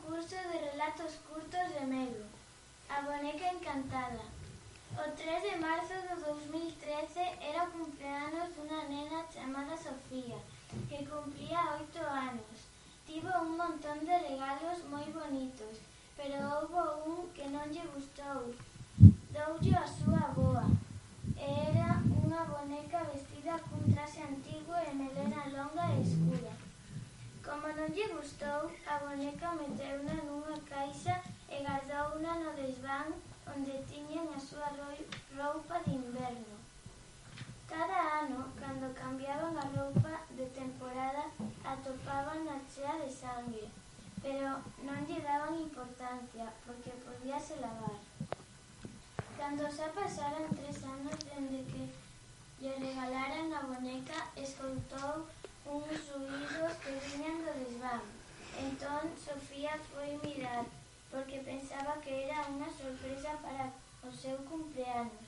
concurso de relatos curtos de Melu. A encantada. O 3 de marzo de 2013 era o cumpleanos dunha nena chamada Sofía, que cumplía oito anos. Non lle gustou, a boneca meteuna nunha caixa e gardouna no desván onde tiñan a súa roupa de inverno. Cada ano, cando cambiaban a roupa de temporada, atopaban a chea de sangue, pero non lle daban importancia, porque podíase lavar. Cando xa pasaran tres anos dende que lle regalaran a boneca, escoltou uns ruidos que. Entón Sofía foi mirar, porque pensaba que era unha sorpresa para o seu cumpleanos.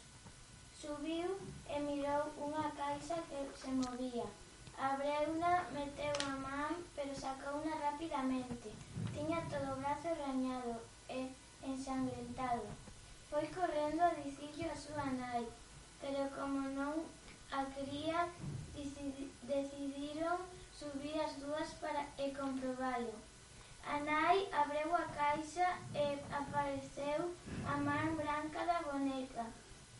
Subiu e mirou unha caixa que se movía. Abreuna, meteu a man, pero sacouna rapidamente. Tiña todo o brazo rañado e ensangrentado. Foi correndo a dicirlle a súa nai, pero como non a quería, decidiron subir as dúas para e comprobalo. A nai abreu a caixa e apareceu a man branca da boneca,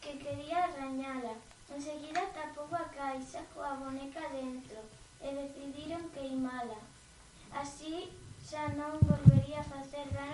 que quería arrañala. Enseguida tapou a caixa coa boneca dentro e decidiron queimala. Así xa non volvería a facer dano